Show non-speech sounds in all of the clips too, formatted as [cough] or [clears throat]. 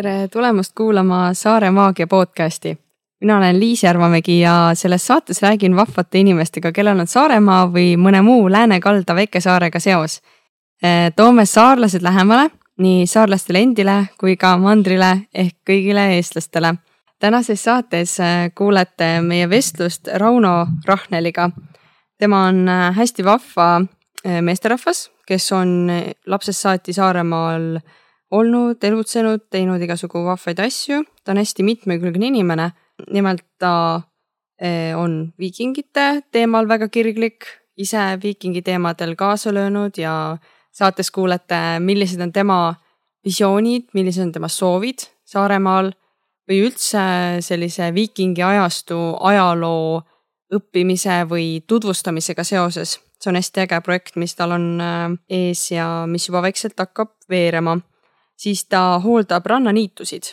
tere tulemast kuulama Saare Maagia podcasti. mina olen Liis Järvamägi ja selles saates räägin vahvate inimestega, kellel on Saaremaa või mõne muu lääne kalda väikesaarega seos. toome saarlased lähemale nii saarlastele endile kui ka mandrile ehk kõigile eestlastele. tänases saates kuulete meie vestlust Rauno Rahneliga. tema on hästi vahva meesterahvas, kes on lapsest saati Saaremaal olnud, elutsenud, teinud igasugu vahvaid asju, ta on hästi mitmekülgne inimene. nimelt ta eh, on viikingite teemal väga kirglik, ise viikingi teemadel kaasa löönud ja saates kuulete, millised on tema visioonid, millised on tema soovid Saaremaal või üldse sellise viikingi ajastu ajaloo õppimise või tutvustamisega seoses. see on hästi äge projekt, mis tal on eh, ees ja mis juba vaikselt hakkab veerema siis ta hooldab rannaniitusid.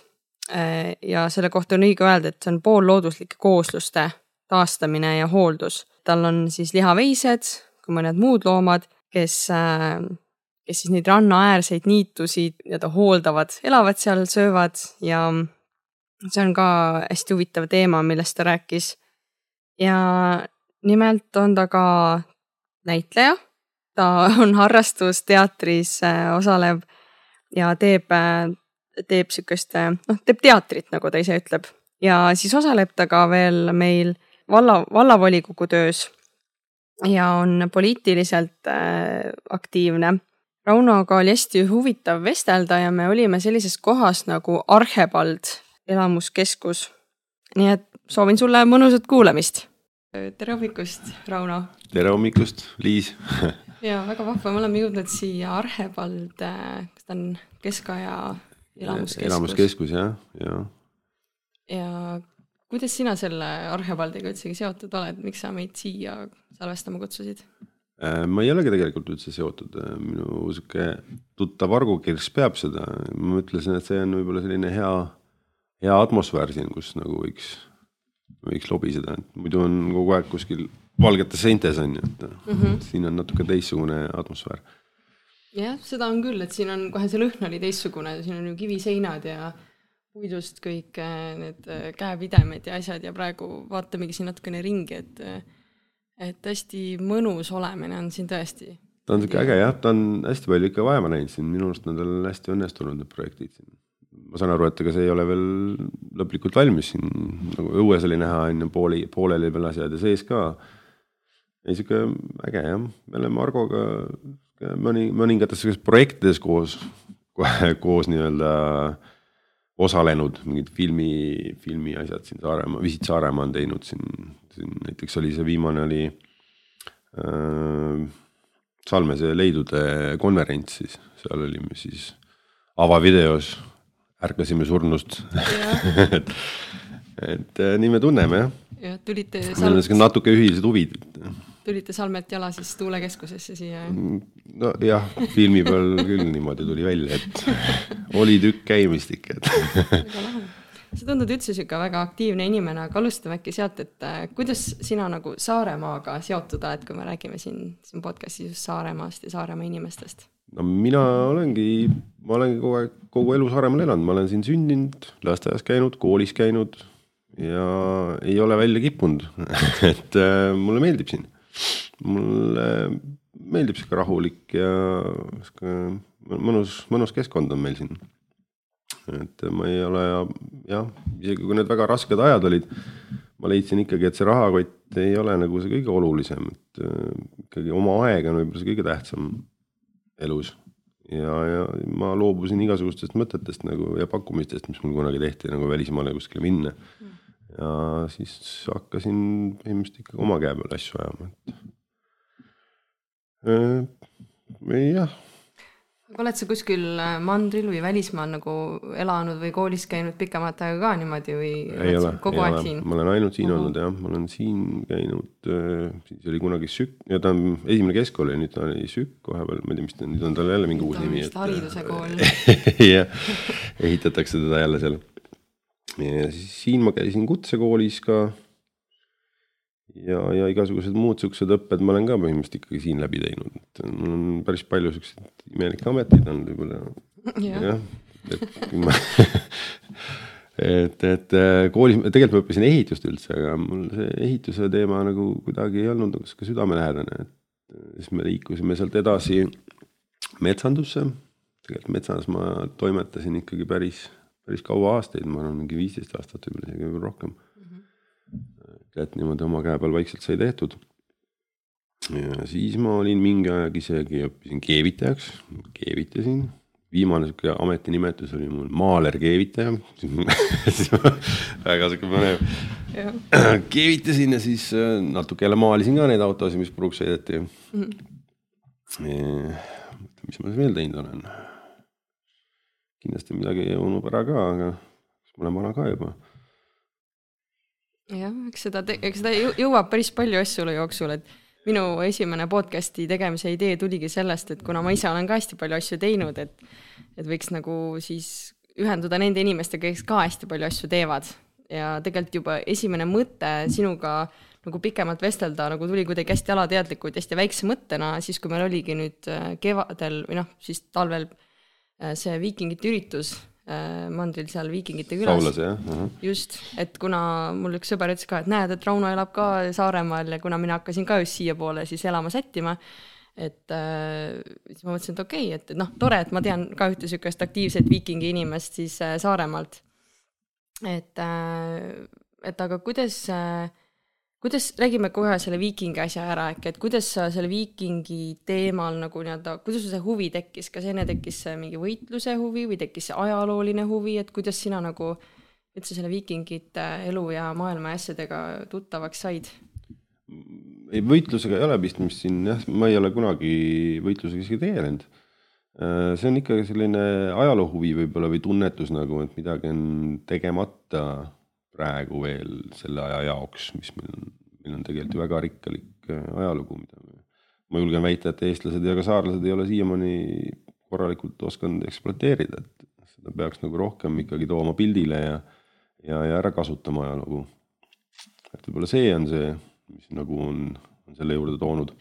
Ja selle kohta on õige öelda, et see on poollooduslike koosluste taastamine ja hooldus. tal on siis lihaveised, kui mõned muud loomad, kes, kes siis neid rannaäärseid niitusid nii-öelda hooldavad, elavad seal, söövad ja see on ka hästi huvitav teema, millest ta rääkis. ja nimelt on ta ka näitleja, ta on harrastusteatris osalev ja teeb, teeb sihukest, noh, teeb teatrit, nagu ta ise ütleb. ja siis osaleb ta ka veel meil valla, vallavolikogu töös ja on poliitiliselt äh, aktiivne. Raunoga oli hästi huvitav vestelda ja me olime sellises kohas nagu Arhepald elamuskeskus. nii et soovin sulle mõnusat kuulamist. tere hommikust, Rauno. tere hommikust, Liis [laughs] ja väga vahva, me oleme jõudnud siia Arhepald, ta on keskaja elamuskeskus? elamuskeskus jah, ja. ja kuidas sina selle Arhepaldiga üldsegi seotud oled, miks sa meid siia salvestama kutsusid? Äh, ma ei olegi tegelikult üldse seotud, minu sihuke tuttav Argo Kirss peab seda, ma ütlesin, et see on võib-olla selline hea, hea atmosfäär siin, kus nagu võiks, võiks lobiseda, et muidu on kogu aeg kuskil valgetes seintes on ju, et mm -hmm. siin on natuke teistsugune atmosfäär. Jah, seda on küll, et siin on kohe see lõhn oli teistsugune, siin on ju kiviseinad ja puidust kõik äh, need äh, käepidemed ja asjad ja praegu vaatamegi siin natukene ringi, et äh, et hästi mõnus olemine on siin tõesti. ta on sihuke äge jah, ta on hästi palju ikka vaeva näinud siin, minu arust nad on hästi õnnestunud, need projektid siin. ma saan aru, et ega see ei ole veel lõplikult valmis siin, nagu õues oli näha on ju pooli, pooleli veel asjad ja sees ka ei sihuke äge jah, me oleme Argoga mõni, mõningates projektides koos, koos nii-öelda osalenud, mingid filmi, filmi asjad siin Saaremaa, Visit Saaremaa on teinud siin, siin näiteks oli see viimane oli äh, Salmese leidude konverents siis, seal olime siis avavideos, ärkasime surnust [laughs] et, et nii me tunneme jah. jah, tulite. meil on natuke ühised huvid tulite Salmet jala siis tuulekeskusesse siia? nojah, filmi peal küll niimoodi tuli välja, et oli tükk käimist ikka, et sa tundud üldse sihuke väga aktiivne inimene, aga alustame äkki sealt, et äh, kuidas sina nagu Saaremaaga seotud oled, kui me räägime siin, siin podcast'is just Saaremaast ja Saaremaa inimestest? no mina olengi, ma olengi kogu aeg, kogu elu Saaremaal elanud, ma olen siin sündinud, lasteaias käinud, koolis käinud ja ei ole välja kippunud [laughs] et äh, mulle meeldib siin mulle meeldib sihuke rahulik ja sihuke mõnus, mõnus keskkond on meil siin. et ma ei ole jah, isegi kui need väga rasked ajad olid, ma leidsin ikkagi, et see rahakott ei ole nagu see kõige olulisem, et äh, ikkagi oma aeg on võib-olla see kõige tähtsam elus. ja, ja ma loobusin igasugustest mõtetest nagu ja pakkumistest, mis mul kunagi tehti nagu välismaale kuskile minna mm ja siis hakkasin põhimõtteliselt ikkagi oma käe peal asju ajama, et äh,. jah. aga oled sa kuskil äh, mandril või välismaal nagu elanud või koolis käinud pikemat aega ka niimoodi või? ei ole, ei ole, ma olen ainult siin uh -huh. olnud jah, ma olen siin käinud äh,, siis oli kunagi SÜK ja ta on esimene keskkool ja nüüd ta oli SÜK vahepeal, ma ei tea, mis ta nüüd on, tal jälle mingi uus nimi. hariduse kool [laughs] jah, ehitatakse teda jälle seal ja siis siin ma käisin kutsekoolis ka. ja, ja igasugused muud siuksed õpped ma olen ka põhimõtteliselt ikkagi siin läbi teinud, et mul on päris palju siukseid imelikke ameteid olnud võib-olla. jah, et ma [laughs] et, et äh, koolis, tegelikult ma õppisin ehitust üldse, aga mul see ehituse teema nagu kuidagi ei olnud nagu sihuke südamelähedane, et äh, siis me liikusime sealt edasi metsandusse. tegelikult metsas ma toimetasin ikkagi päris, päris kaua aastaid, ma arvan, mingi viisteist aastat võib-olla isegi võib-olla rohkem mm. -hmm. et niimoodi oma käe peal vaikselt sai tehtud. ja siis ma olin mingi aeg isegi õppisin keevitajaks, keevitasin viimane sihuke ametinimetus oli mul maaler-keevitaja [laughs] väga sihuke põnev. [clears throat] keevitasin ja siis äh, natuke jälle maalisin ka neid autosid, mis puruks sõideti mm. -hmm. mis ma siis veel teinud olen? Kindlasti midagi unub ära ka, aga ma olen vana ka juba. jah, eks seda, eks seda jõuab päris palju asju elu jooksul, et minu esimene podcast'i tegemise idee tuligi sellest, et kuna ma ise olen ka hästi palju asju teinud, et, et võiks nagu siis ühenduda nende inimestega, kes ka hästi palju asju teevad. ja tegelikult juba esimene mõte sinuga nagu pikemalt vestelda nagu tuli kuidagi hästi alateadlikult, hästi väikse mõttena, siis kui meil oligi nüüd äh, kevadel või noh, siis talvel see viikingite üritus Äh, mandril seal Viikingite külas. Saulas jah uh. -huh. just, et kuna mul üks sõber ütles ka, et näed, et Rauno elab ka Saaremaal ja kuna mina hakkasin ka just siiapoole siis elama sättima, et äh, siis ma mõtlesin, et okei okay,, et noh, tore, et ma tean ka ühte niisugust aktiivset viikingi inimest siis äh, Saaremaalt. et äh,, et aga kuidas äh, kuidas, räägime kohe selle viikingi asja ära äkki, et kuidas sa selle viikingi teemal nagu nii-öelda, kuidas sul see huvi tekkis, kas enne tekkis mingi võitluse huvi või tekkis ajalooline huvi, et kuidas sina nagu üldse selle viikingite elu ja maailma asjadega tuttavaks said? ei, võitlusega ei ole pistmist siin jah, ma ei ole kunagi võitlusega isegi tegelenud. Äh, see on ikkagi selline ajaloo huvi võib-olla või tunnetus nagu, et midagi on tegemata praegu veel selle aja jaoks, mis meil on, meil on tegelikult ju väga rikkalik äh, ajalugu, mida me, ma julgen väita, et eestlased ja ka saarlased ei ole siiamaani korralikult osanud ekspluateerida, et seda peaks nagu rohkem ikkagi tooma pildile ja, ja, ja ära kasutama ajalugu. et võib-olla see on see, mis nagu on, on selle juurde toonud.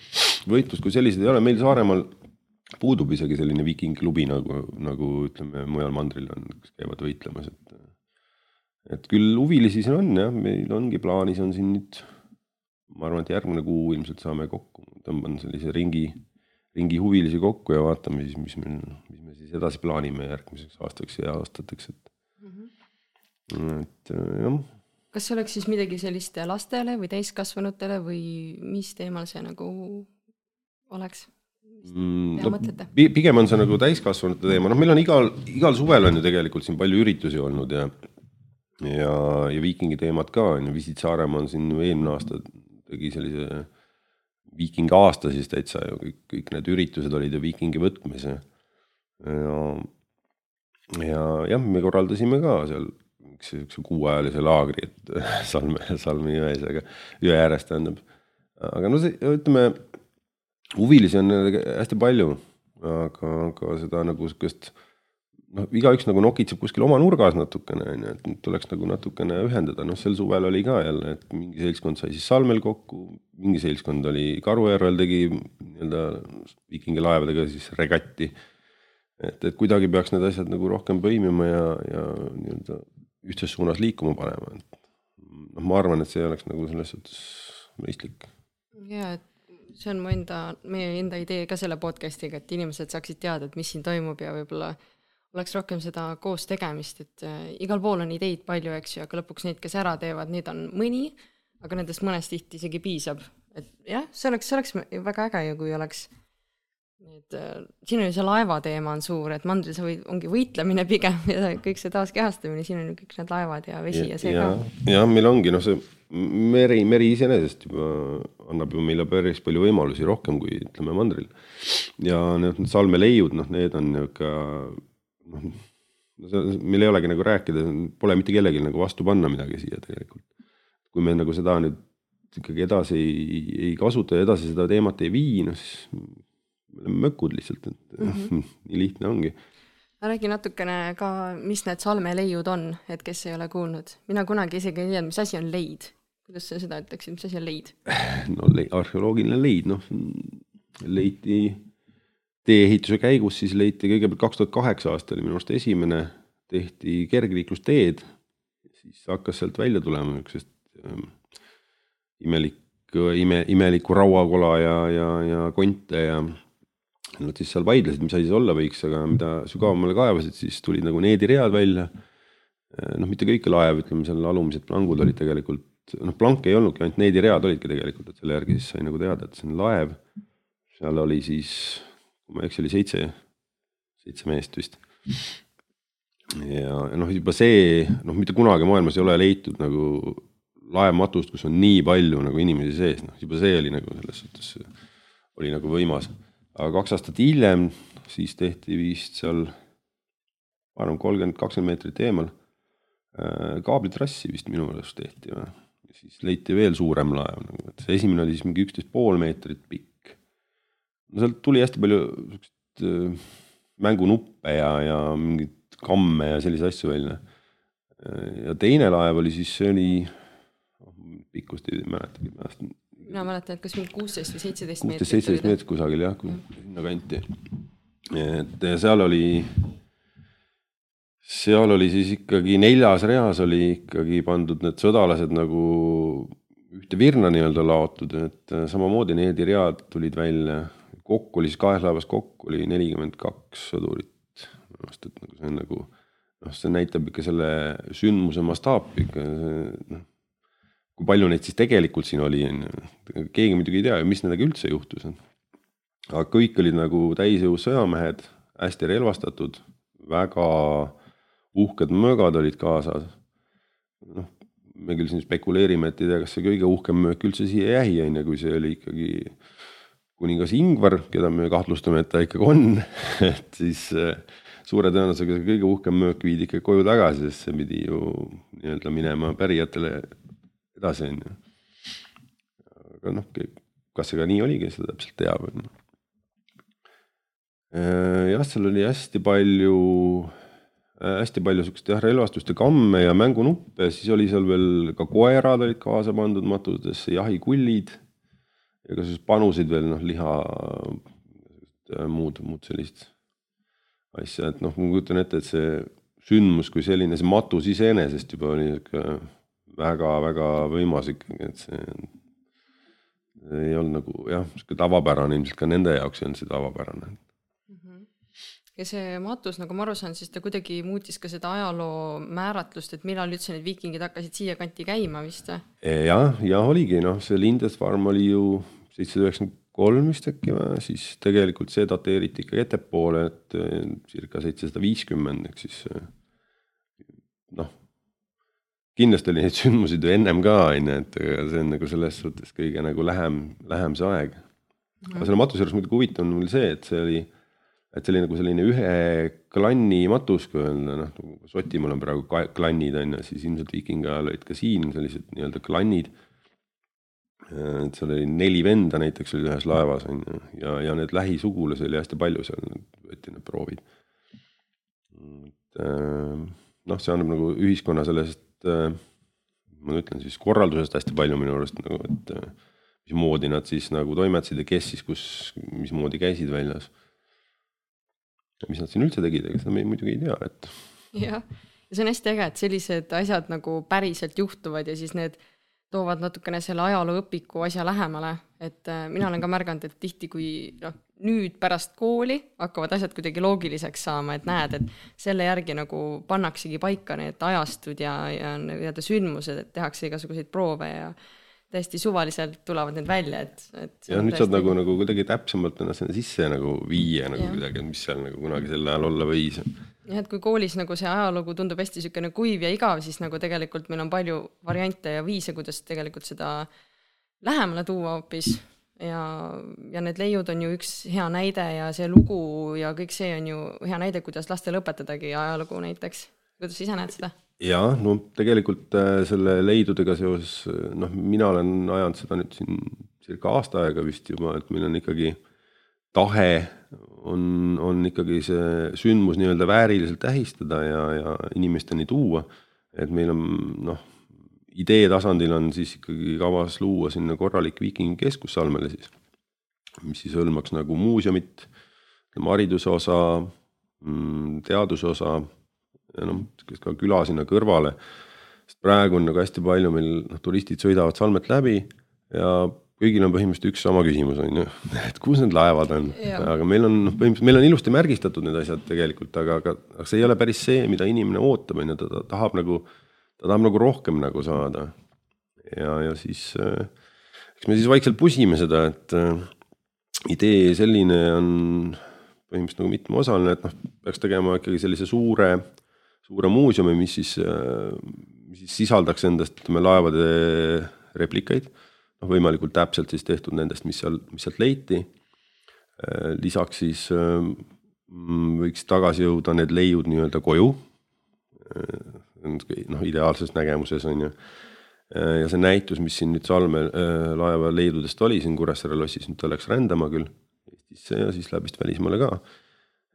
võitlust kui selliseid ei ole, meil Saaremaal puudub isegi selline viikingklubi nagu, nagu ütleme, mujal mandril on, kes käivad võitlemas, et et küll huvilisi siin on jah, meil ongi plaanis on siin nüüd, ma arvan, et järgmine kuu ilmselt saame kokku, tõmban sellise ringi, ringi huvilisi kokku ja vaatame siis, mis meil, mis me siis edasi plaanime järgmiseks aastaks ja aastateks, et mm, -hmm. et jah. kas see oleks siis midagi sellist lastele või täiskasvanutele või mis teemal see nagu oleks? Mm, no, pigem on see nagu täiskasvanute teema, noh, meil on igal, igal suvel on ju tegelikult siin palju üritusi olnud ja ja, ja viikingi teemad ka on ju, Visit Saaremaa on siin eelmine aasta tegi sellise viikingi aasta siis täitsa ju kõik, kõik need üritused olid ju viikingi võtmes ja. ja, ja jah, me korraldasime ka seal siukse kuuajalise laagri, et [laughs] Salme, Salmi jões, aga jõe ääres tähendab. aga no see, ütleme huvilisi on hästi palju, aga, aga seda nagu sihukest noh, igaüks nagu nokitseb kuskil oma nurgas natukene, on ju, et nüüd tuleks nagu natukene ühendada, noh, sel suvel oli ka jälle, et mingi seltskond sai siis Salmel kokku, mingi seltskond oli Karujärvel tegi nii-öelda viikingi laevadega siis regatti. et, et kuidagi peaks need asjad nagu rohkem põimima ja, ja nii-öelda ühtses suunas liikuma panema, et noh, ma arvan, et see oleks nagu selles suhtes mõistlik. ja, et see on mu enda, meie enda idee ka selle podcast'iga, et inimesed saaksid teada, et mis siin toimub ja võib-olla oleks rohkem seda koos tegemist, et äh, igal pool on ideid palju, eks ju, aga lõpuks neid, kes ära teevad, neid on mõni, aga nendest mõnest tihti isegi piisab. et jah, see oleks, see oleks väga äge ju, kui oleks need, äh, siin on ju see laeva teema on suur, et mandril see või, ongi võitlemine pigem [laughs] ja kõik see taaskehastamine, siin on ju kõik need laevad ja vesi ja, ja see ja, ka. jah, meil ongi noh, see meri, meri iseenesest juba annab ju meile päris palju võimalusi rohkem kui ütleme mandril. ja need salmeleiud, noh, need on niisugune [laughs] noh, meil ei olegi nagu rääkida, pole mitte kellelgi nagu vastu panna midagi siia tegelikult. kui me nagu seda nüüd ikkagi edasi ei, ei kasuta ja edasi seda teemat ei vii, noh siis me oleme mökud lihtsalt, et [laughs] mm -hmm. nii lihtne ongi. räägi natukene ka, mis need salmeleiud on, et kes ei ole kuulnud, mina kunagi isegi ei teadnud, mis asi on leid. kuidas sa seda ütleksid, mis asi on leid? no le arheoloogiline leid, noh leiti tee-ehituse käigus siis leiti kõigepealt kaks tuhat kaheksa aasta oli minu arust esimene, tehti kergliiklusteed siis hakkas sealt välja tulema niisugusest ähm, imelikku, ime, imelikku rauakola ja, ja, ja konte ja Nad siis seal vaidlesid, mis asi see olla võiks, aga mida sügavamale kaevasid, siis tulid nagu neediread välja. noh, mitte kõik laev, ütleme seal alumised plangud olid tegelikult, noh planke ei olnudki, ainult neediread olidki tegelikult, et selle järgi siis sai nagu teada, et see on laev. seal oli siis, kui ma ei eksi, oli seitse, seitse meest vist ja noh, juba see, noh, mitte kunagi maailmas ei ole leitud nagu laematust, kus on nii palju nagu inimesi sees, noh juba see oli nagu selles suhtes oli nagu võimas. aga kaks aastat hiljem siis tehti vist seal, ma arvan, kolmkümmend, kakskümmend meetrit eemal äh, kaablitrassi vist minu meelest tehti või. siis leiti veel suurem laev nagu, et see esimene oli siis mingi üksteist pool meetrit pikk. No sealt tuli hästi palju siukest äh, mängunuppe ja, ja mingit kamme ja selliseid asju välja. ja teine laev oli siis, see oli, oh, pikkust ei mäletagi peast. mina mäletan, et kas mingi kuusteist või seitseteist meetrit. kuusteist, seitseteist meetrit kusagil jah, sinna kanti. et seal oli, seal oli siis ikkagi neljas reas oli ikkagi pandud need sõdalased nagu ühte virna nii-öelda laotud, et samamoodi need read tulid välja. Kokku oli siis kahes laevas kokku oli nelikümmend kaks sõdurit minu arust, et nagu see on nagu noh, see näitab ikka selle sündmuse mastaapi ikka noh. kui palju neid siis tegelikult siin oli, on ju, keegi muidugi ei tea ju, mis nendega üldse juhtus. aga kõik olid nagu täisjõus sõjamehed, hästi relvastatud, väga uhked möögad olid kaasas. noh, me küll siin spekuleerime, et ei tea, kas see kõige uhkem möök üldse siia jäi, on ju, kui see oli ikkagi kuningas Ingvar, keda me kahtlustame, et ta ikkagi on [laughs] et siis äh, suure tõenäosusega see kõige uhkem möök viidi ikka koju tagasi, sest see pidi ju nii-öelda minema pärijatele edasi, on ju. aga noh, kas see ka nii oli, kes seda täpselt teab, on ju. Äh, jah, seal oli hästi palju, äh, hästi palju sihukest jah, relvastust ja kamme ja mängunuppe, siis oli seal veel ka koerad olid kaasa pandud matudesse, jahikullid siis panusid veel noh, liha, muud, muud sellist asja, et noh, ma kujutan ette, et see sündmus kui selline, see matus iseenesest juba oli sihuke väga-väga võimas ikkagi, et see ei olnud nagu jah, sihuke tavapärane, ilmselt ka nende jaoks ei olnud see tavapärane. Ja see matus, nagu ma aru saan, siis ta kuidagi muutis ka seda ajaloo määratlust, et millal üldse need viikingid hakkasid siia kanti käima vist või? jah, ja oligi noh, see Lindesfarm oli ju seitsesada üheksakümmend kolm vist äkki või, siis tegelikult see dateeriti ikka ettepoole, et eh, circa seitsesada viiskümmend, ehk siis eh, noh, kindlasti oli neid sündmusi ju ennem ka, on ju, et see on nagu selles suhtes kõige nagu lähem, lähem see aeg. aga selle matuse juures muidugi huvitav on mul see, et see oli, et see oli nagu selline ühe klanni matus, kui öelda, noh, nagu Šotimaal on praegu klannid, on ju, siis ilmselt viikingi ajal olid ka siin sellised nii-öelda klannid et seal oli neli venda näiteks oli ühes laevas on ju ja, ja need lähisugulasi oli hästi palju seal, võeti need proovid. et äh, noh, see annab nagu ühiskonna sellest, äh, ma ütlen siis korraldusest hästi palju minu arust nagu, et äh, mismoodi nad siis nagu toimetasid ja kes siis kus, mismoodi käisid väljas. Mis nad siin üldse tegid, ega seda me muidugi ei tea, et. jah, ja see on hästi äge, et sellised asjad nagu päriselt juhtuvad ja siis need toovad natukene selle ajalooõpiku asja lähemale, et äh, mina olen ka märganud, et tihti, kui noh, nüüd pärast kooli hakkavad asjad kuidagi loogiliseks saama, et näed, et selle järgi nagu pannaksegi paika need ajastud ja, ja nii-öelda sündmused, et tehakse igasuguseid proove ja täiesti suvaliselt tulevad need välja, et, et. ja nüüd saad nagu, nagu kuidagi täpsemalt ennast sinna sisse nagu viia nagu ja. kuidagi, et mis seal nagu kunagi sel ajal olla võis jah, et kui koolis nagu see ajalugu tundub hästi niisugune kuiv ja igav, siis nagu tegelikult meil on palju variante ja viise, kuidas tegelikult seda lähemale tuua hoopis ja, ja need leiud on ju üks hea näide ja see lugu ja kõik see on ju hea näide, kuidas lastele õpetadagi ajalugu näiteks. kuidas sa ise näed seda? Jaa, no tegelikult äh, selle leidudega seoses, noh, mina olen ajanud seda nüüd siin circa aasta aega vist juba, et meil on ikkagi tahe on, on ikkagi see sündmus nii-öelda vääriliselt tähistada ja, ja inimesteni tuua. et meil on noh, idee tasandil on siis ikkagi kavas luua sinna korralik viikingikeskus Salmele siis, mis siis hõlmaks nagu muuseumit, ütleme hariduse osa, mm, teaduse osa ja noh, ka küla sinna kõrvale. sest praegu on nagu hästi palju meil noh, turistid sõidavad Salmet läbi ja kõigil on põhimõtteliselt üks sama küsimus on ju, [laughs] et kus need laevad on, aga meil on noh, põhimõtteliselt meil on ilusti märgistatud need asjad tegelikult, aga, aga, aga see ei ole päris see, mida inimene ootab, on ju, ta tahab nagu, ta tahab nagu rohkem nagu saada. ja, ja siis äh, eks me siis vaikselt pusime seda, et äh, idee selline on põhimõtteliselt nagu mitmeosaline, et noh, peaks tegema ikkagi sellise suure, suure muuseumi, mis siis, mis siis sisaldaks endast, ütleme, laevade replikaid. noh, võimalikult täpselt siis tehtud nendest, mis seal, mis sealt leiti. lisaks siis võiks tagasi jõuda need leiud nii-öelda koju. noh, ideaalses nägemuses on ju ja see näitus, mis siin nüüd Salme laeva leidudest oli siin Kuressaare lossis, nüüd ta läks rändama küll Eestisse ja siis läheb vist välismaale ka.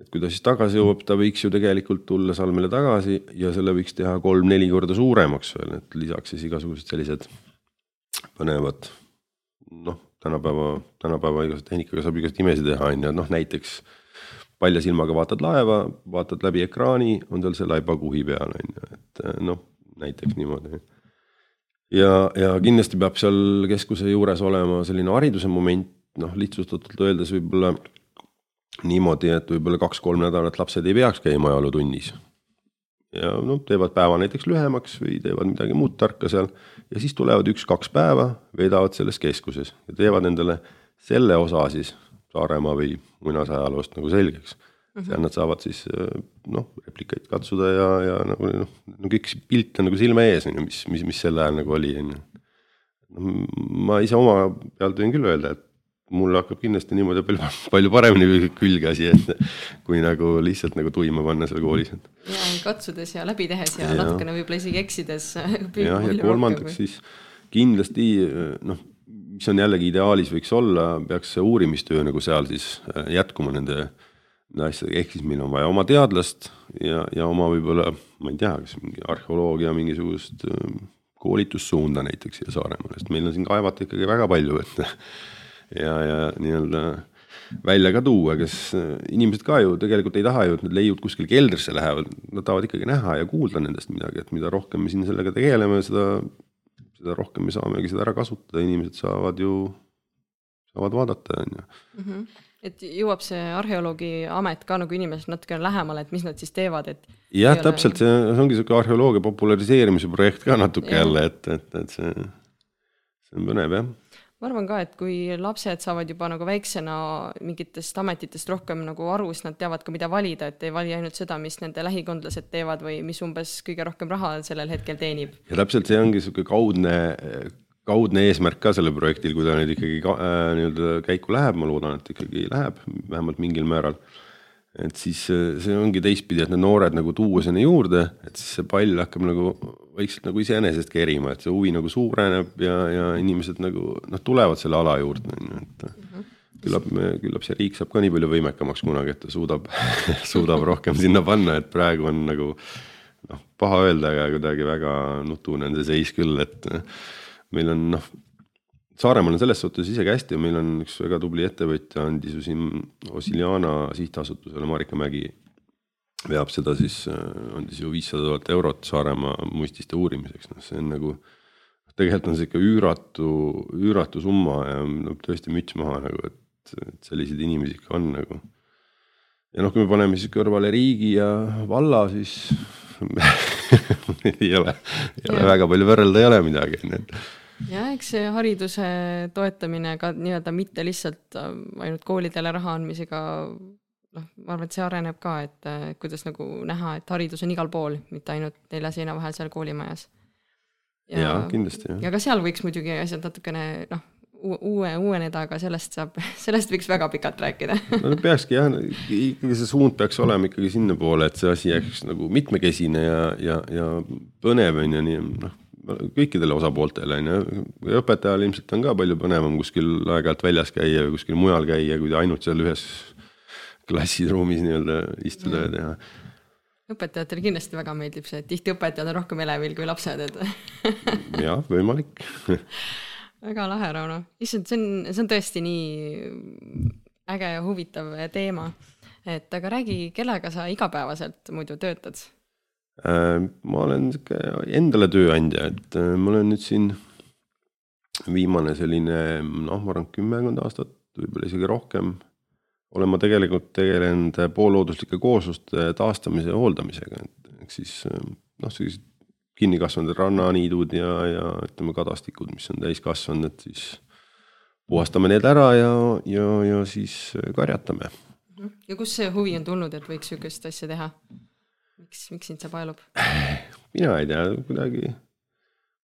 Et kui ta siis tagasi jõuab, ta võiks ju tegelikult tulla Salmele tagasi ja selle võiks teha kolm-neli korda suuremaks veel, et lisaks siis igasugused sellised põnevad noh, tänapäeva, tänapäeva igasugu tehnikaga saab igasuguseid imesid teha, on ju, noh näiteks palja silmaga vaatad laeva, vaatad läbi ekraani, on tal see laiba kuhi peal, on ju, et noh, näiteks niimoodi. ja, ja kindlasti peab seal keskuse juures olema selline hariduse moment. Noh, lihtsustatult öeldes võib-olla niimoodi, et võib-olla kaks-kolm nädalat lapsed ei peaks käima ajalootunnis. ja noh, teevad päeva näiteks lühemaks või teevad midagi muud tarka seal ja siis tulevad üks-kaks päeva, veedavad selles keskuses ja teevad endale selle osa siis Saaremaa või muinasajaloost nagu selgeks mm. -hmm. seal nad saavad siis noh, replikaid katsuda ja, ja nagu noh, no kõik pilt on nagu silme ees on ju, mis, mis, mis sel ajal nagu oli, on ju. ma ise oma pealt võin küll öelda, et mul hakkab kindlasti niimoodi palju, palju paremini külge asi ette, kui nagu lihtsalt nagu tuima panna seal koolis. ja katsudes ja läbi tehes ja, ja natukene võib-olla isegi eksides. [laughs] jah, ja kolmandaks siis kindlasti noh, mis on jällegi ideaalis võiks olla, peaks see uurimistöö nagu seal siis äh, jätkuma nende asjadega, ehk siis meil on vaja oma teadlast ja, ja oma võib-olla, ma ei tea, kas mingi arheoloogia mingisugust äh, koolitussuunda näiteks siia Saaremaale, sest meil on siin kaevata ikkagi väga palju, et [laughs] ja, ja nii-öelda välja ka tuua, kes inimesed ka ju tegelikult ei taha ju, et need leiud kuskil keldrisse lähevad, nad tahavad ikkagi näha ja kuulda nendest midagi, et mida rohkem me siin sellega tegeleme, seda, seda rohkem me saamegi seda ära kasutada, inimesed saavad ju, saavad vaadata, on ju mhm. et jõuab see arheoloogi amet ka nagu inimesed natukene lähemale, et mis nad siis teevad, et. jah, täpselt, see, see ongi sihuke arheoloogia populariseerimise projekt ka natuke ja. jälle, et, et, et see, see on põnev jah ma arvan ka, et kui lapsed saavad juba nagu väiksena mingitest ametitest rohkem nagu aru, siis nad teavad ka, mida valida, et ei vali ainult seda, mis nende lähikondlased teevad või mis umbes kõige rohkem raha sellel hetkel teenib. ja täpselt see ongi niisugune kaudne, kaudne eesmärk ka sellel projektil, kui ta nüüd ikkagi ka, äh, nii-öelda käiku läheb, ma loodan, et ikkagi läheb vähemalt mingil määral et siis äh, see ongi teistpidi, et need noored nagu tuua sinna juurde, et siis see pall hakkab nagu vaikselt nagu iseenesest kerima, et see huvi nagu suureneb ja, ja inimesed nagu noh, tulevad selle ala juurde on ju, et mm -hmm. küllap me, küllap see riik saab ka nii palju võimekamaks kunagi, et ta suudab [laughs] suudab rohkem sinna panna, et praegu on nagu noh, paha öelda, aga kuidagi väga nutune on see seis küll, et meil on noh Saaremaal on selles suhtes isegi hästi, meil on üks väga tubli ettevõtja andis ju siin Ossiljana sihtasutusele, Marika Mägi veab seda siis, andis ju viissada tuhat eurot Saaremaa muististe uurimiseks, noh, see on nagu. tegelikult on see ikka üüratu, üüratu summa ja no tõesti müts maha nagu, et, et selliseid inimesi ikka on nagu. ja noh, kui me paneme siis kõrvale riigi ja valla, siis [laughs] ei ole, ei ole väga palju võrrelda ei ole midagi, on ju ja eks see hariduse toetamine ka nii-öelda mitte lihtsalt äh, ainult koolidele raha andmisega, noh, ma arvan, et see areneb ka, et äh, kuidas nagu näha, et haridus on igal pool, mitte ainult nelja seina vahel seal koolimajas. ja, ja kindlasti, ja ka seal võiks muidugi asjad natukene noh, uue, uueneda, aga sellest saab, [laughs] sellest võiks väga pikalt rääkida. No peakski jah, ikkagi see suund peaks olema ikkagi sinnapoole, et see asi jääks nagu mitmekesine ja, ja, ja põnev on ju, nii noh, kõikidele osapooltele on ju, õpetajal ilmselt on ka palju põnevam kuskil aeg-ajalt väljas käia või kuskil mujal käia, kui ainult seal ühes klassiruumis nii-öelda istuda ja teha. õpetajatele kindlasti väga meeldib see, et tihti õpetajad on rohkem elevil kui lapsed, et [laughs] jah, võimalik väga lahe, Rauno, issand, see on, see on tõesti nii äge ja huvitav teema. et aga räägi, kellega sa igapäevaselt muidu töötad? ma olen sihuke endale tööandja, et ma olen nüüd siin viimane selline noh, ma arvan kümmekond aastat, võib-olla isegi rohkem. Olen ma tegelikult tegelenud poollooduslike koosluste taastamise ja hooldamisega, et ehk siis noh, sellised kinni kasvanud rannaniidud ja, ja ütleme, kadastikud, mis on täiskasvanud, et siis puhastame need ära ja, ja, ja siis karjatame. ja kust see huvi on tulnud, et võiks sihukest asja teha? miks, miks sind see paelub? mina ei tea, kuidagi,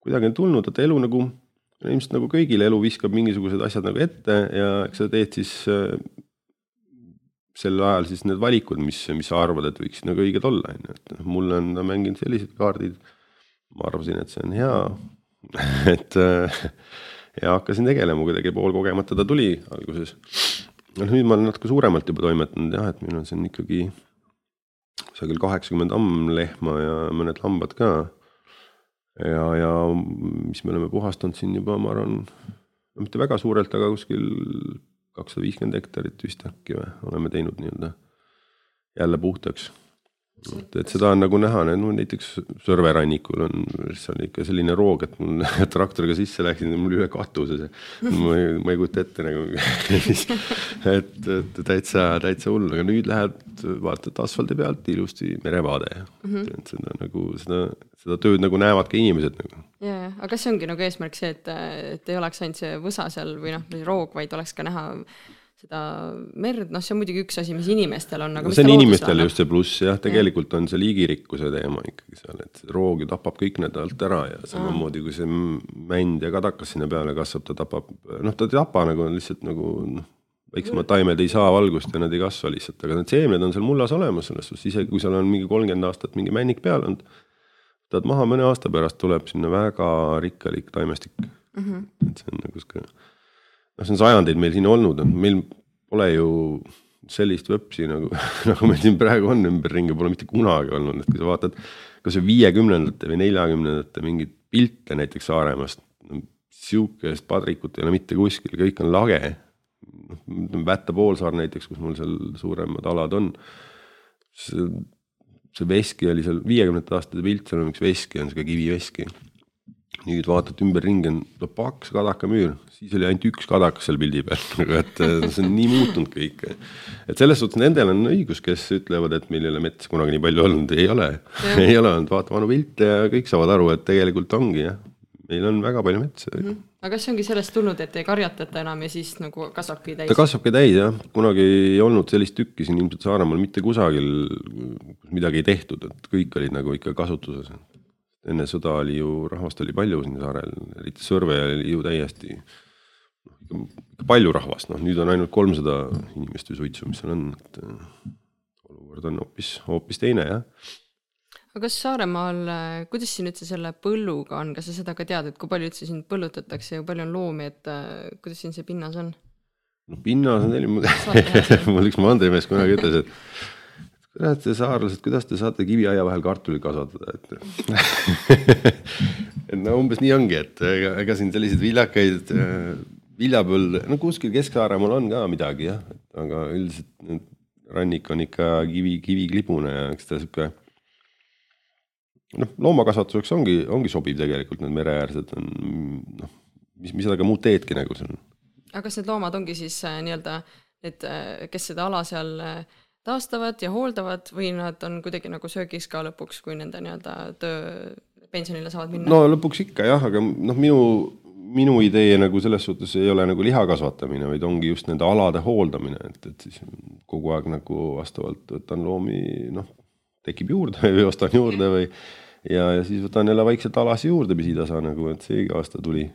kuidagi on tulnud, et elu nagu ilmselt nagu kõigile elu viskab mingisugused asjad nagu ette ja eks sa teed siis äh, sel ajal siis need valikud, mis, mis sa arvad, et võiksid nagu õiged olla, on ju, et noh, mulle on mänginud sellised kaardid. ma arvasin, et see on hea [laughs] et äh, ja hakkasin tegelema, kuidagi poolkogemata ta tuli alguses. noh, nüüd ma olen natuke suuremalt juba toimetanud jah, et meil on siin ikkagi kusagil kaheksakümmend ammlehma ja mõned lambad ka ja, ja mis me oleme puhastanud siin juba, ma arvan, mitte väga suurelt, aga kuskil kakssada viiskümmend hektarit vist äkki või oleme teinud nii-öelda jälle puhtaks et, et seda on nagu näha, no näiteks Sõrve rannikul on seal ikka selline roog, et mul [laughs] traktoriga sisse läksin, mul üle katuse see. ma ei, ma ei kujuta ette nagu [laughs] et, et täitsa, täitsa hull, aga nüüd lähed, vaatad asfaldi pealt ilusti merevaade mm. -hmm. et seda nagu seda, seda tööd nagu näevad ka inimesed nagu. ja, ja, aga kas see ongi nagu eesmärk see, et, et ei oleks ainult see võsa seal või noh, roog, vaid oleks ka näha seda merd, noh, see on muidugi üks asi, mis inimestel on, aga no, see on inimestel just see pluss jah, tegelikult ja. on see liigirikkuse teema ikkagi seal, et roog ju tapab kõik need alt ära ja samamoodi kui see mänd ja kadakas sinna peale kasvab, ta tapab, noh, ta ei tapa nagu lihtsalt nagu noh, väiksemad taimed ei saa valgust ja nad ei kasva lihtsalt, aga need seemned on seal mullas olemas selles suhtes, isegi kui seal on mingi kolmkümmend aastat mingi männik peal olnud, võtad maha mõne aasta pärast, tuleb sinna väga rikkalik taimestik mm. -hmm. et see on nagu sihuke noh, see on sajandeid meil siin olnud, meil pole ju sellist vöpsi nagu, [laughs] nagu meil siin praegu on ümberringi, pole mitte kunagi olnud, et kui sa vaatad kas või viiekümnendate või neljakümnendate mingeid pilte näiteks Saaremaast sihukest padrikut ei ole mitte kuskil, kõik on lage. noh, Vätta poolsaar näiteks, kus mul seal suuremad alad on. See, veski oli seal viiekümnendate aastate pilt, seal on üks veski, on sihuke kiviveski. Nüüd vaatad ümberringi on no, paks kadakamüür, siis oli ainult üks kadakas seal pildi peal. [laughs] Nagu et äh, see on nii muutunud kõik. et selles suhtes nendel on õigus, kes ütlevad, et meil ei ole metsa kunagi nii palju olnud, ei ole, ei ole olnud, vaata vanu pilte ja kõik saavad aru, et tegelikult ongi jah, meil on väga palju metsa. Mm. -hmm. Aga kas see ongi sellest tulnud, et ei karjatata enam ja siis nagu kasvabki täis? ta kasvabki täis jah, kunagi ei olnud sellist tükki siin ilmselt Saaremaal mitte kusagil, midagi ei tehtud, et kõik olid nagu ikka kasutuses. Enne sõda oli ju, rahvast oli palju siin saarel, eriti Sõrve oli ju täiesti noh, ikka palju rahvast, noh nüüd on ainult kolmsada inimest või suitsu, mis seal on, et olukord on hoopis, hoopis teine jah. Aga kas Saaremaal, äh, kuidas siin üldse selle põlluga on, kas sa seda ka tead, et kui palju üldse siin põllutatakse ja palju on loomi, et äh, kuidas siin see pinnas on? no pinnas on selline, [laughs] mul üks mandrimees kunagi ütles, et kurat, te saarlased, kuidas te saate kiviaia vahel kartulit kasvatada, et [laughs] et no umbes nii ongi, et ega, ega siin selliseid viljakaid äh, viljapõlde, no kuskil Kesk-Saaremaal on ka midagi jah, aga üldiselt rannik on ikka kivi, kiviklibune ja eks ta sihuke. Noh, loomakasvatuseks ongi, ongi sobiv tegelikult need mereäärsed on noh, mis, mis sellega muud teedki nagu on. aga kas need loomad ongi siis äh, nii-öelda need, äh, kes seda ala seal äh, taastavad ja hooldavad või nad on kuidagi nagu söögis ka lõpuks, kui nende nii-öelda töö pensionile saavad minna? no lõpuks ikka jah, aga noh, minu, minu idee nagu selles suhtes ei ole nagu liha kasvatamine, vaid ongi just nende alade hooldamine, et, et siis kogu aeg nagu vastavalt võtan loomi, noh, tekib juurde või ostan juurde või ja, ja siis võtan jälle vaikselt alasi juurde pisitasa nagu, et seegi aasta tuli,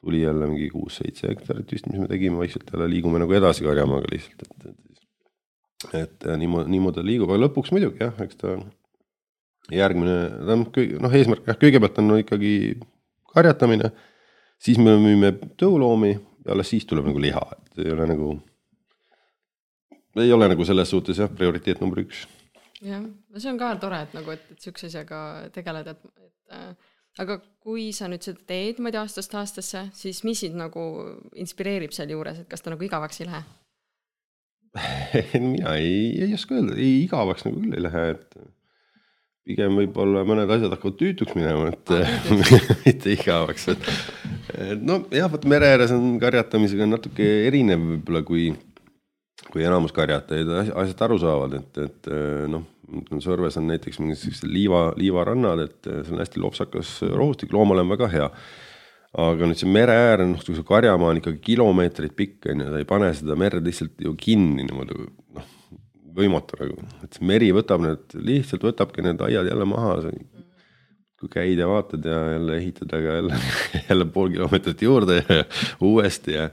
tuli jälle mingi kuus-seitse hektarit vist, mis me tegime, vaikselt jälle liigume nagu edasi karjamaaga lihtsalt, et, et et niimoodi, niimoodi ta liigub, aga lõpuks muidugi jah, eks ta järgmine, noh, eesmärk jah, kõigepealt on no ikkagi karjatamine, siis me müüme tõuloomi ja alles siis tuleb nagu liha, et ei ole nagu, ei ole nagu selles suhtes jah, prioriteet number üks. Jah, no see on ka tore, et nagu, et, et sihukese asjaga tegeleda, et, et äh, aga kui sa nüüd seda teed niimoodi aastast aastasse, siis mis sind nagu inspireerib sealjuures, et kas ta nagu igavaks ei lähe? [laughs] mina ei, ei oska öelda, ei igavaks nagu küll ei lähe, et pigem võib-olla mõned asjad hakkavad tüütuks minema, et [laughs] mitte igavaks, et. et nojah, vot mere ääres on karjatamisega natuke erinev võib-olla kui, kui enamus karjatajaid asjast aru saavad, et, et noh. Sõrves on näiteks mingid siuksed liiva, liivarannad, et see on hästi lopsakas rohustik, loomale on väga hea aga nüüd see mere äär noh, see karjamaa on ikkagi kilomeetreid pikk, on ju, sa ei pane seda merd lihtsalt ju kinni niimoodi, noh võimatu nagu, et see meri võtab need, lihtsalt võtabki need aiad jälle maha. kui käid ja vaatad ja jälle ehitad, aga jälle, [laughs] jälle pool kilomeetrit juurde ja [laughs] uuesti ja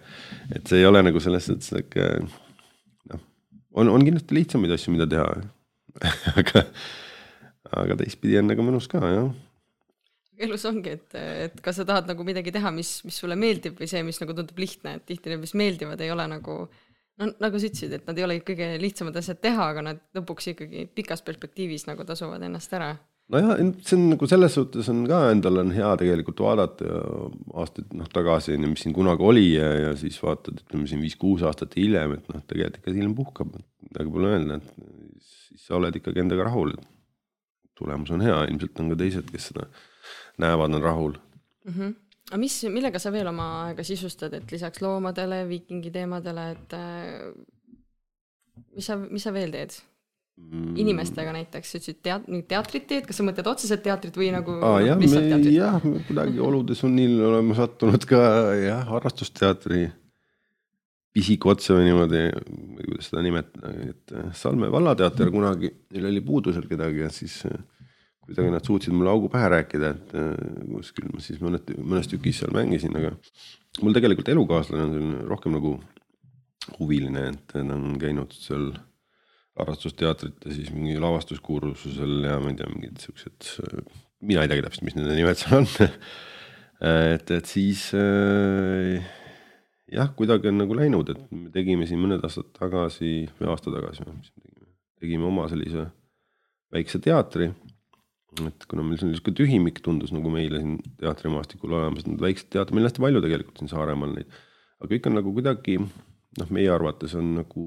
et see ei ole nagu selles suhtes sihuke noh, on, on kindlasti lihtsamaid asju, mida teha [laughs] aga, aga teistpidi on nagu mõnus ka jah elus ongi, et, et kas sa tahad nagu midagi teha, mis, mis sulle meeldib või see, mis nagu tundub lihtne, et tihti need, mis meeldivad, ei ole nagu no nagu sa ütlesid, et nad ei ole kõige lihtsamad asjad teha, aga nad lõpuks ikkagi pikas perspektiivis nagu tasuvad ennast ära. nojah, see on nagu selles suhtes on ka endal on hea tegelikult vaadata aastaid noh tagasi on ju, mis siin kunagi oli ja, ja siis vaatad, ütleme siin viis-kuus aastat hiljem, et noh, tegelikult ikka silm puhkab, midagi pole öelda, et siis sa oled ikkagi endaga rahul. tulemus on hea, ilmselt on ka teised, kes seda näevad, on rahul mm. -hmm aga mis, millega sa veel oma aega sisustad, et lisaks loomadele, viikingi teemadele, et äh, mis sa, mis sa veel teed? Mm. inimestega näiteks, sa ütlesid teat-, teatrit teed, kas sa mõtled otseselt teatrit või nagu Aa, jah, lihtsalt teatrit? jah, kuidagi olude sunnil oleme sattunud ka jah, harrastusteatri pisikotse või niimoodi, kuidas seda nimetada, et Salme vallateater kunagi, neil oli puudu seal kedagi ja siis äh, kuidagi nad suutsid mulle augu pähe rääkida, et äh, kuskil ma siis mõned, mõnes tükis seal mängisin, aga mul tegelikult elukaaslane on selline rohkem nagu huviline, et ta on käinud seal harrastusteatrit ja siis mingi lavastuskursusel ja ma ei tea, mingid siuksed, mina ei teagi täpselt, mis nende nimed seal on. [laughs] Et, et siis äh, jah, kuidagi on nagu läinud, et me tegime siin mõned aastad tagasi või aasta tagasi, mis me tegime, tegime oma sellise väikse teatri et kuna meil selline sihuke tühimik tundus nagu meile siin teatrimaastikul olemas, need väiksed teatrid, meil on hästi palju tegelikult siin Saaremaal neid. aga kõik on nagu kuidagi noh, meie arvates on nagu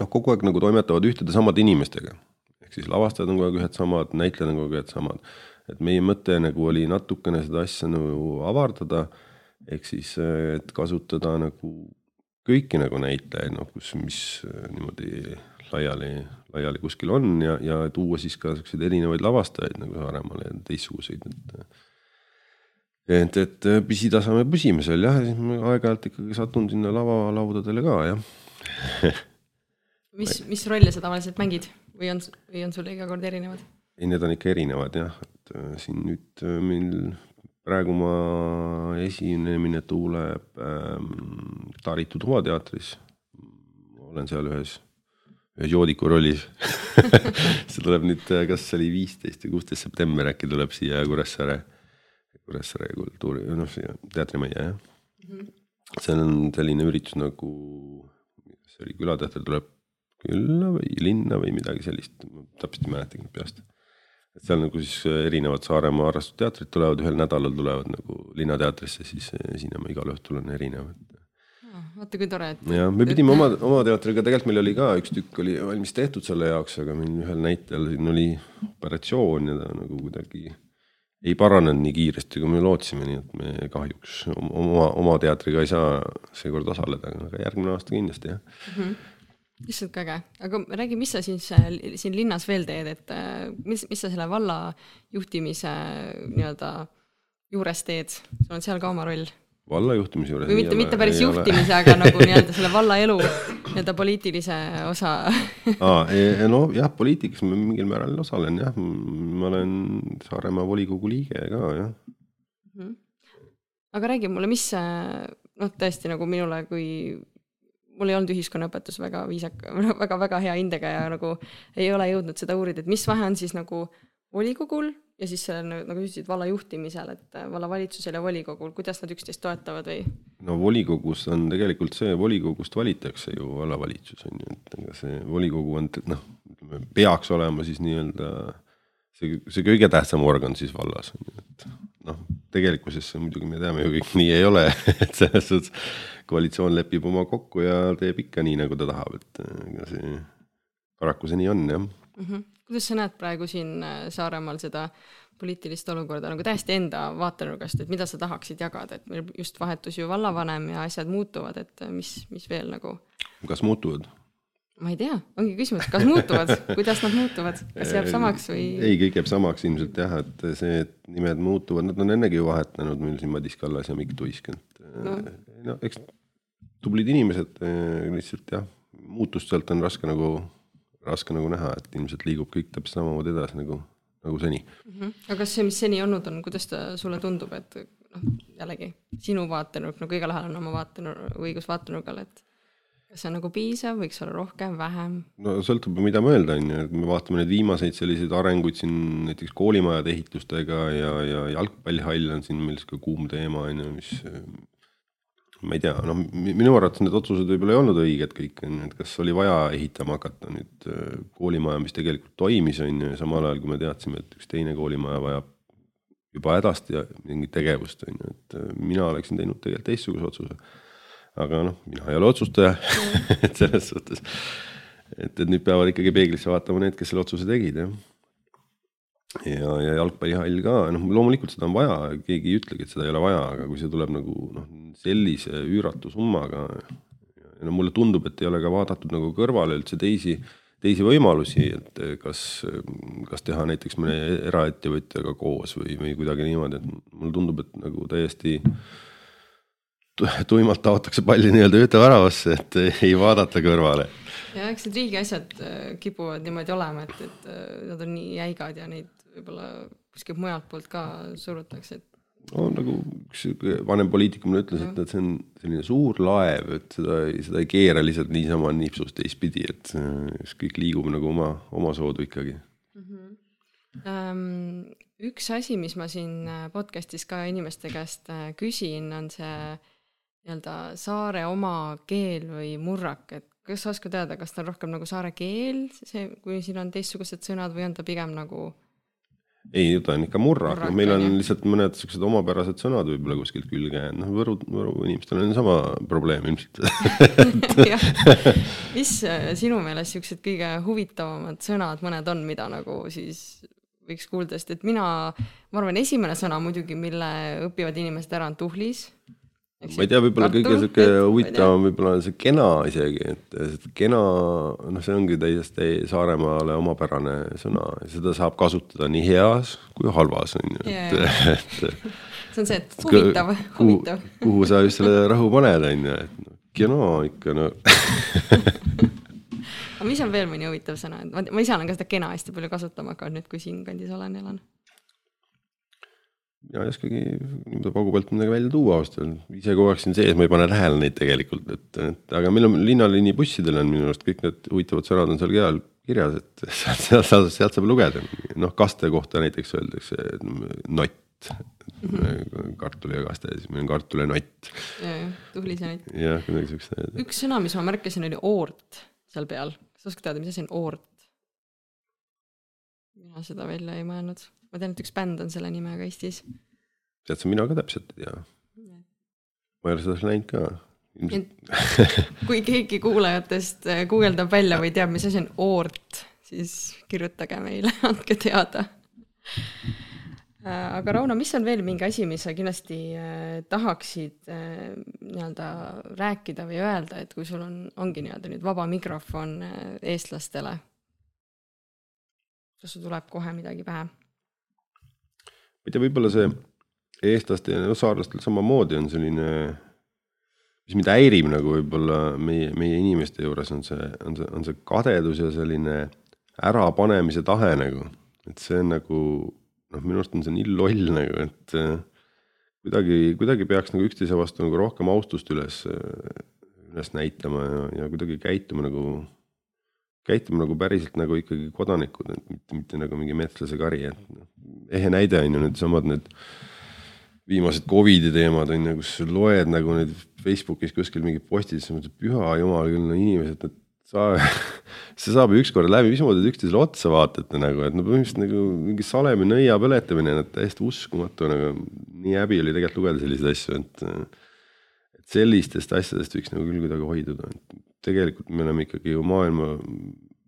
noh, kogu aeg nagu toimetavad ühtede samade inimestega. ehk siis lavastajad on kogu aeg ühed samad, näitlejad on kogu aeg samad. et meie mõte nagu oli natukene seda asja nagu avardada. Ehk siis, et kasutada nagu kõiki nagu näitlejaid, noh, kus, mis niimoodi laiali laiali kuskil on ja, ja tuua siis ka siukseid erinevaid lavastajaid nagu Saaremaale ja teistsuguseid, et. et, et pisitaseme püsime seal jah, siis ma aeg-ajalt ikkagi satun sinna lavalaudadele ka jah [laughs] mis, mis rolle sa tavaliselt mängid või on, või on sul iga kord erinevad? ei, need on ikka erinevad jah, et siin nüüd meil praegu ma esinemine tuleb ähm, Taritu Tuvateatris. olen seal ühes ühes joodiku rollis [laughs] see tuleb nüüd, kas see oli viisteist või kuusteist september äkki tuleb siia Kuressaare, Kuressaare kultuuri, noh siia teatrimajja jah mm. -hmm. see on selline üritus nagu, see oli külateater tuleb külla või linna või midagi sellist, täpselt ei mäletagi peast. Et seal nagu siis erinevad Saaremaa harrastusteatrid tulevad, ühel nädalal tulevad nagu Linnateatrisse siis esinema, igal õhtul on erinev, et vaata kui tore, et. jah, me pidime oma, oma teatriga, tegelikult meil oli ka üks tükk oli valmis tehtud selle jaoks, aga meil ühel näitlejal siin oli operatsioon ja ta nagu kuidagi ei paranenud nii kiiresti, kui me lootsime, nii et me kahjuks oma, oma teatriga ei saa seekord osaleda, aga järgmine aasta kindlasti jah mm. -hmm issand, kui äge, aga räägi, mis sa siis siin linnas veel teed, et äh, mis, mis sa selle valla juhtimise nii-öelda juures teed, sul on seal ka oma roll valla juhtimise juures. või mitte, mitte päris juhtimise, aga nagu [laughs] nii-öelda selle valla elu nii-öelda poliitilise osa aa, nojah, poliitikas ma mingil määral osalen jah, ma olen Saaremaa volikogu liige ka jah mm. -hmm. aga räägi mulle, mis noh, tõesti nagu minule kui mul ei olnud ühiskonnaõpetus väga viisaka, [laughs] väga-väga hea hindega ja nagu ei ole jõudnud seda uurida, et mis vahe on siis nagu volikogul ja siis sellel nagu sa ütlesid valla juhtimisel, et äh, vallavalitsusel ja volikogul, kuidas nad üksteist toetavad või? no volikogus on tegelikult see, volikogust valitakse ju vallavalitsus on ju, et ega see volikogu on noh, ütleme peaks olema siis nii-öelda see, see kõige tähtsam organ siis vallas on ju, et noh, tegelikkuses muidugi me teame ju kõik [laughs] nii ei ole et selles suhtes koalitsioon lepib oma kokku ja teeb ikka nii, nagu ta tahab, et ega see paraku see nii on jah mm. -hmm. kuidas sa näed praegu siin äh, Saaremaal seda poliitilist olukorda nagu täiesti enda vaatenurgast, et mida sa tahaksid jagada, et meil just vahetus ju vallavanem ja asjad muutuvad, et äh, mis, mis veel nagu? kas muutuvad? Ma ei tea, ongi küsimus, kas muutuvad [laughs] kuidas nad muutuvad, kas jääb samaks või? ei, kõik jääb samaks ilmselt jah, et see, et nimed muutuvad, nad on ennegi ju vahetanud meil siin Madis Kallas ja Mikk Tuisk, et no, no eks tublid inimesed lihtsalt jah, muutust sealt on raske nagu, raske nagu näha, et ilmselt liigub kõik täpselt samamoodi edasi nagu, nagu seni mm. -hmm. aga kas see, mis seni olnud on, kuidas ta sulle tundub, et noh, jällegi sinu vaatenurk, no kõigil on oma vaatenurk, õigus vaatenurgal, et kas see on nagu piisav, võiks olla rohkem, vähem? no sõltub, mida mõelda, on ju, et me vaatame neid viimaseid selliseid arenguid siin näiteks koolimajade ehitustega ja, ja jalgpallihall on siin meil sihuke kuum teema, on ju, mis ma ei tea, noh, minu arvates need otsused võib-olla ei olnud õiged kõik, on ju, et kas oli vaja ehitama hakata nüüd äh, koolimaja, mis tegelikult toimis, on ju, ja samal ajal, kui me teadsime, et üks teine koolimaja vajab juba hädasti mingit tegevust, on ju, et äh, mina oleksin teinud tegelikult teistsuguse otsuse. Aga noh, mina ei ole otsustaja. [laughs] Et selles suhtes, et, et nüüd peavad ikkagi peeglisse vaatama need, kes selle otsuse tegid, jah. Ja, ja jalgpallihall ka, noh loomulikult seda on vaja, keegi ei ütlegi, et seda ei ole vaja, aga kui see tuleb nagu noh, sellise üüratu summaga. ja no mulle tundub, et ei ole ka vaadatud nagu kõrvale üldse teisi, teisi võimalusi, et kas, kas teha näiteks mõne eraettevõtjaga koos või, või kuidagi niimoodi, et mulle tundub, et nagu täiesti tuimalt taotakse palli nii-öelda ühte väravasse, et ei vaadata kõrvale ja eks need riigi asjad äh, kipuvad niimoodi olema, et, et äh, nad on nii jäigad ja neid võib-olla kuskilt mujalt poolt ka surutakse, et no nagu üks vanem poliitik mulle ütles, et, et see on selline suur laev, et seda, seda ei keera lihtsalt niisama nipsust teistpidi, et kõik liigub nagu oma, omasoodu ikkagi mm. -hmm. Um, üks asi, mis ma siin äh, podcast'is ka inimeste käest äh, küsin, on see nii-öelda saare oma keel või murrak, et kas sa oskad öelda, kas ta on rohkem nagu saare keel, see, kui siin on teistsugused sõnad või on ta pigem nagu ei, ta on ikka murrak, noh, meil on lihtsalt mõned siuksed omapärased sõnad võib-olla kuskilt külge jäänud, noh, Võru, Võru inimestel on sama probleem ilmselt. [laughs] [laughs] Mis äh, sinu meelest siuksed kõige huvitavamad sõnad mõned on, mida nagu siis võiks kuulda, sest et mina, ma arvan, esimene sõna muidugi, mille õpivad inimesed ära, on tuhlis ma ei tea, võib-olla kõige sihuke huvitavam võib-olla on see kena isegi, et kena, noh, see ongi täiesti Saaremaale omapärane sõna, seda saab kasutada nii heas kui halvas on ju, et, [laughs] et. see on see, et huvitav, huvitav. kuhu sa just selle rõhu paned, on ju, et noh, kena ikka no [laughs] aga mis on veel mõni huvitav sõna, ma, ma ise olen ka seda kena hästi palju kasutama hakanud nüüd, kui siinkandis olen, elan mina ei oskagi niimoodi paugu pealt midagi välja tuua ausalt öeldes, ise kogu aeg siin sees, ma ei pane tähele neid tegelikult, et, et aga meil on linnaliini bussidel on minu arust kõik need huvitavad sõnad on seal keal kirjas, et [laughs] sealt, sealt, sealt saab lugeda. noh, kaste kohta näiteks öeldakse nott mm, -hmm. kartul ja kaste, siis meil on kartul ja nott. ja, nott. jah, midagi siukest. üks sõna, mis ma märkasin, oli oort seal peal, kas sa oskad teada, mis asi on oort? mina seda välja ei mõelnud ma tean, et üks bänd on selle nimega Eestis. tead sa, mina ka täpselt ei tea. ma ei ole seda näinud ka. kui keegi kuulajatest äh, guugeldab välja või teab, mis asi on oort, siis kirjutage meile, [laughs] andke teada äh, aga Rauno, mis on veel mingi asi, mis sa kindlasti äh, tahaksid nii-öelda rääkida või öelda, et kui sul on, ongi nii-öelda nüüd vaba mikrofon eestlastele? kas sul tuleb kohe midagi pähe? Ma ei tea, võib-olla see eestlaste ja saarlastel samamoodi on selline, mis mind häirib nagu võib-olla meie, meie inimeste juures on see, on see, on see kadedus ja selline ärapanemise tahe nagu, et see on nagu noh, minu arust on see nii loll nagu, et äh, kuidagi, kuidagi peaks nagu üksteise vastu nagu rohkem austust üles, üles näitama ja, ja kuidagi käituma nagu käituma nagu päriselt nagu ikkagi kodanikud, et mitte, mitte nagu mingi metslase kari, et noh. Ehe näide on ju needsamad need viimased Covidi teemad on ju, kus loed nagu neid Facebookis kuskil mingeid postitusi, mõtled püha jumal küll, no inimesed, et sa, [laughs] see saab ju ükskord läbi, mismoodi te üksteisele otsa vaatate nagu, et no põhimõtteliselt nagu mingi salemi nõia põletamine, no täiesti uskumatu nagu, nii häbi oli tegelikult lugeda selliseid asju, et et sellistest asjadest võiks nagu küll kuidagi hoiduda, et tegelikult me oleme ikkagi ju maailma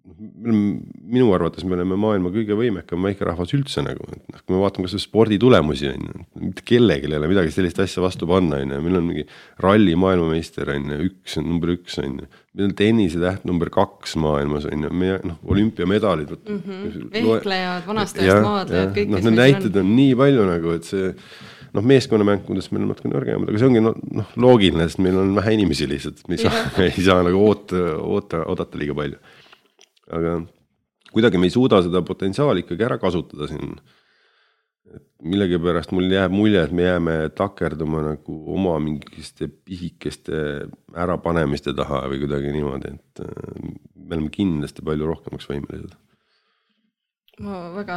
me oleme, minu arvates me oleme maailma kõige võimekam väikerahvas üldse nagu, et noh, kui me vaatame kasvõi sporditulemusi on ju, mitte kellelgi ei ole midagi sellist asja vastu panna, on ju, meil on mingi ralli maailmameister on ju, üks on number üks on ju. meil on tennisetäht number kaks maailmas on ju, meie noh, olümpiamedalid mm. -hmm. vehklejad, vanast ajast maadlejad, kõik. noh, need näited on nii palju nagu, et see noh, meeskonnamängudes meil on natuke nõrgemad, aga see ongi noh no, loogiline, sest meil on vähe inimesi lihtsalt, me ei saa, [laughs] ei saa nagu oota, oota, oodata liiga palju aga kuidagi me ei suuda seda potentsiaali ikkagi ära kasutada siin. millegipärast mul jääb mulje, et me jääme takerduma nagu oma mingiste pisikeste ärapanemiste taha või kuidagi niimoodi, et äh, me oleme kindlasti palju rohkemaks võimelised. ma väga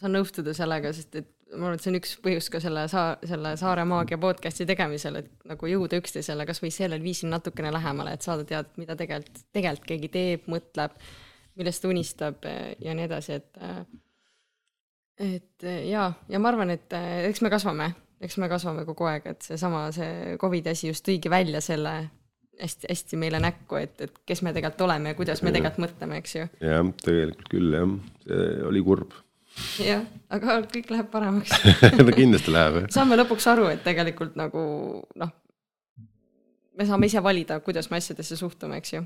saan nõustuda sellega, sest et ma arvan, et see on üks põhjus ka selle saa-, selle Saare Maagia podcast'i tegemisel, et nagu jõuda üksteisele kasvõi sellel viisil natukene lähemale, et saada teada, mida tegelikult, tegelikult keegi teeb, mõtleb millest ta unistab eh, ja nii edasi, et eh, et eh, jaa, ja ma arvan, et eks me kasvame, eks me kasvame kogu aeg, et seesama, see Covidi asi just tõigi välja selle hästi-hästi meile näkku, et, et kes me tegelikult oleme ja kuidas me tegelikult mõtleme, eks ju. jah, tegelikult küll jah, see oli kurb. jah, aga kõik läheb paremaks [laughs] no kindlasti läheb jah. saame lõpuks aru, et tegelikult nagu noh, me saame ise valida, kuidas me asjadesse suhtume, eks ju.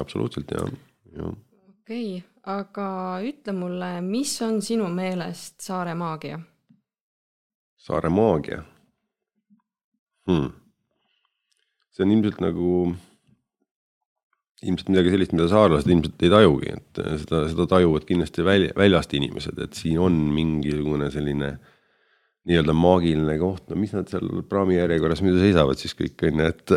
absoluutselt jah, jah okei okay,, aga ütle mulle, mis on sinu meelest saare maagia? saare maagia hmm.? see on ilmselt nagu, ilmselt midagi sellist, mida saarlased ilmselt ei tajugi, et seda, seda tajuvad kindlasti välja, väljast inimesed, et siin on mingisugune selline äh, nii-öelda maagiline koht, no mis nad seal praami järjekorras muidu seisavad siis kõik on ju, et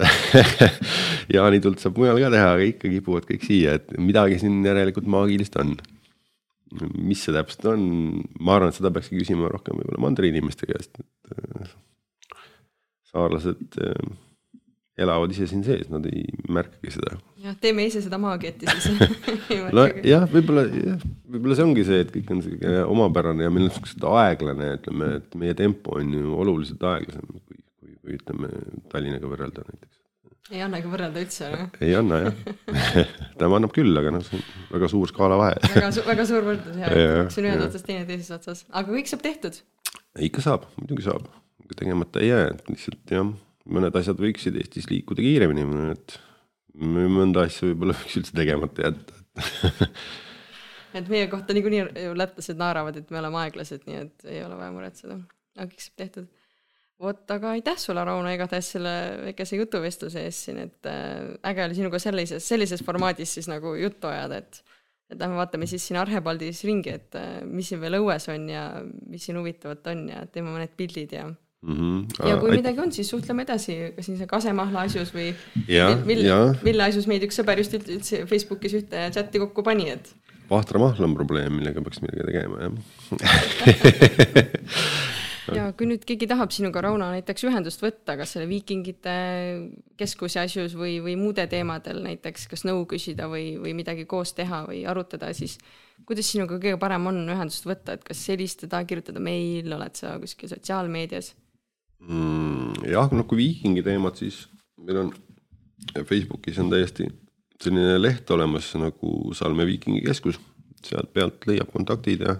[laughs] jaanitult saab mujal ka teha, aga ikka kipuvad kõik siia, et midagi siin järelikult maagilist on. mis see täpselt on, ma arvan, et seda peakski küsima rohkem võib-olla mandriinimeste käest, et äh, saarlased äh, elavad ise siin sees, nad ei märkagi seda. jah, teeme ise seda ja siis. [laughs] Jah, võib-olla jah, võib-olla see ongi see, et kõik on sihuke omapärane ja meil on siuksed aeglane, ütleme, et meie tempo on ju oluliselt aeglasem, kui, kui, kui ütleme Tallinnaga võrrelda näiteks. ei annagi võrrelda üldse, noh. ei anna jah. [laughs] Tähendab, annab küll, aga noh, see on väga suur skaala vahe. Väga su-, väga suur võrdlus jah, üks on ühes otsas, teine teises otsas, aga kõik saab tehtud. ikka saab, muidugi saab, tegemata ei jää, lihtsalt jah mõned asjad võiksid Eestis liikuda kiiremini, et mõnda asja võib-olla [laughs] võiks üldse tegemata jätta et meie kohta niikuinii lätlased naeravad, et me oleme aeglased, nii et ei ole vaja muretseda, aga kõik saab tehtud. vot, aga aitäh sulle, Rauno, igatahes selle väikese jutuvestluse eest siin, et äh, äge oli sinuga sellises, sellises formaadis siis nagu juttu ajada, et et lähme vaatame siis siin Arhepaldis ringi, et äh, mis siin veel õues on ja mis siin huvitavat on ja teeme mõned pildid ja mm. -hmm. ja kui midagi on, siis suhtleme edasi, kas siin see kasemahla asjus või mille, mille asjus meid üks sõber just üldse Facebookis ühte chati kokku pani, et. vahtramahl on probleem, millega peaks midagi tegema, jah [laughs] ja kui nüüd keegi tahab sinuga, Rauno, näiteks ühendust võtta, kas selle viikingite keskuse asjus või, või muude teemadel näiteks, kas nõu küsida või, või midagi koos teha või arutada, siis kuidas sinuga kõige parem on ühendust võtta, et kas helistada, kirjutada meil, oled sa kuskil sotsiaalmeedias? Mm,? jah, noh kui viikingi teemad, siis meil on Facebookis on täiesti selline leht olemas nagu Salme Viikingi Keskus, sealt pealt leiab kontaktid ja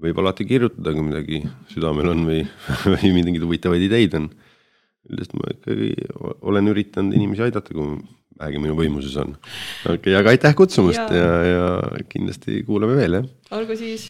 võib alati kirjutada, kui midagi südamel on või, [laughs] või mingeid huvitavaid ideid on. üldiselt ma ikkagi olen üritanud inimesi aidata, kui vähegi minu võimuses on. okei okay,, aga aitäh kutsumast ja, ja, ja kindlasti kuulame veel, jah. olgu siis